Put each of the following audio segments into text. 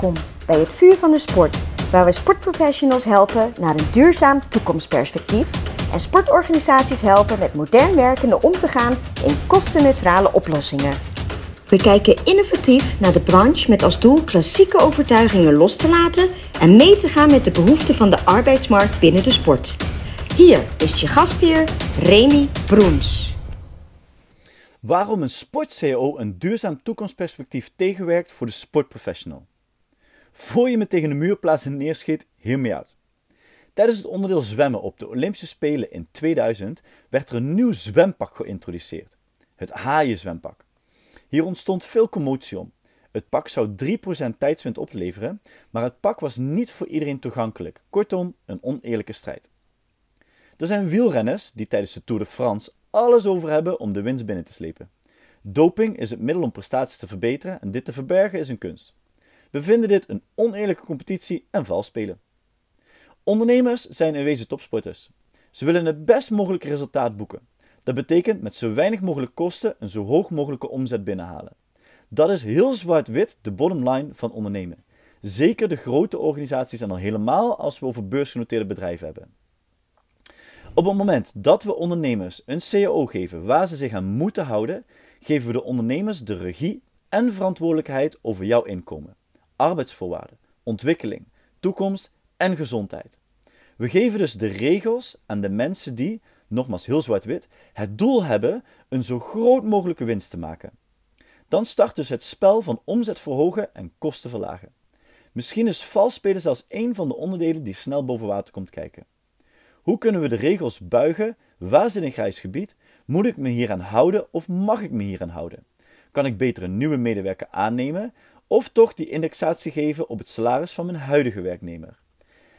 Welkom bij het Vuur van de Sport, waar we sportprofessionals helpen naar een duurzaam toekomstperspectief en sportorganisaties helpen met modern werkende om te gaan in kostenneutrale oplossingen. We kijken innovatief naar de branche met als doel klassieke overtuigingen los te laten en mee te gaan met de behoeften van de arbeidsmarkt binnen de sport. Hier is je gastheer Remy Broens. Waarom een sport-CO een duurzaam toekomstperspectief tegenwerkt voor de sportprofessional. Voor je me tegen de muur plaatst en neerschiet, hear me out. Tijdens het onderdeel zwemmen op de Olympische Spelen in 2000 werd er een nieuw zwempak geïntroduceerd. Het haaienzwempak. Hier ontstond veel commotie om. Het pak zou 3% tijdswind opleveren, maar het pak was niet voor iedereen toegankelijk. Kortom, een oneerlijke strijd. Er zijn wielrenners die tijdens de Tour de France alles over hebben om de winst binnen te slepen. Doping is het middel om prestaties te verbeteren en dit te verbergen is een kunst. We vinden dit een oneerlijke competitie en vals spelen. Ondernemers zijn in wezen topsporters. Ze willen het best mogelijke resultaat boeken. Dat betekent met zo weinig mogelijk kosten een zo hoog mogelijke omzet binnenhalen. Dat is heel zwart-wit de bottom line van ondernemen. Zeker de grote organisaties en al helemaal als we over beursgenoteerde bedrijven hebben. Op het moment dat we ondernemers een CAO geven waar ze zich aan moeten houden, geven we de ondernemers de regie en verantwoordelijkheid over jouw inkomen, arbeidsvoorwaarden, ontwikkeling, toekomst en gezondheid. We geven dus de regels aan de mensen die, nogmaals heel zwart-wit, het doel hebben een zo groot mogelijke winst te maken. Dan start dus het spel van omzet verhogen en kosten verlagen. Misschien is vals spelen zelfs één van de onderdelen die snel boven water komt kijken. Hoe kunnen we de regels buigen? Waar zit een grijs gebied? Moet ik me hieraan houden of mag ik me hieraan houden? Kan ik beter een nieuwe medewerker aannemen of toch die indexatie geven op het salaris van mijn huidige werknemer?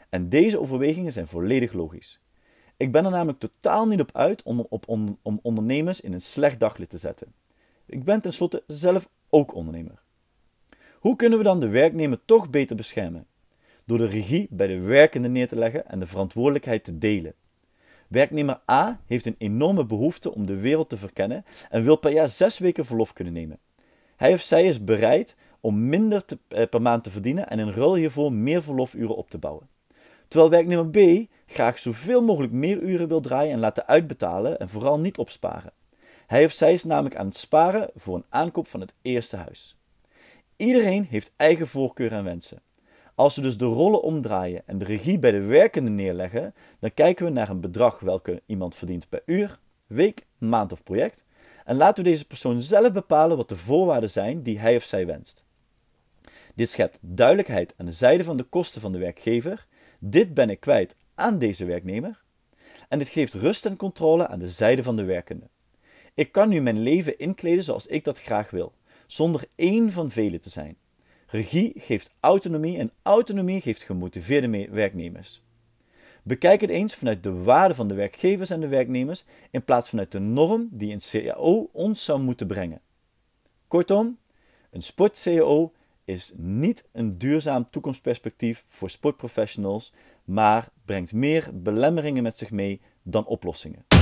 En deze overwegingen zijn volledig logisch. Ik ben er namelijk totaal niet op uit om, op, om, om ondernemers in een slecht daglicht te zetten. Ik ben tenslotte zelf ook ondernemer. Hoe kunnen we dan de werknemer toch beter beschermen? door de regie bij de werkende neer te leggen en de verantwoordelijkheid te delen. Werknemer A heeft een enorme behoefte om de wereld te verkennen en wil per jaar zes weken verlof kunnen nemen. Hij of zij is bereid om minder eh, per maand te verdienen en in ruil hiervoor meer verlofuren op te bouwen. Terwijl werknemer B graag zoveel mogelijk meer uren wil draaien en laten uitbetalen en vooral niet opsparen. Hij of zij is namelijk aan het sparen voor een aankoop van het eerste huis. Iedereen heeft eigen voorkeuren en wensen. Als we dus de rollen omdraaien en de regie bij de werkende neerleggen, dan kijken we naar een bedrag welke iemand verdient per uur, week, maand of project. En laten we deze persoon zelf bepalen wat de voorwaarden zijn die hij of zij wenst. Dit schept duidelijkheid aan de zijde van de kosten van de werkgever. Dit ben ik kwijt aan deze werknemer. En dit geeft rust en controle aan de zijde van de werkende. Ik kan nu mijn leven inkleden zoals ik dat graag wil, zonder één van velen te zijn. Regie geeft autonomie en autonomie geeft gemotiveerde werknemers. Bekijk het eens vanuit de waarde van de werkgevers en de werknemers in plaats vanuit de norm die een CAO ons zou moeten brengen. Kortom, een sport-CAO is niet een duurzaam toekomstperspectief voor sportprofessionals, maar brengt meer belemmeringen met zich mee dan oplossingen.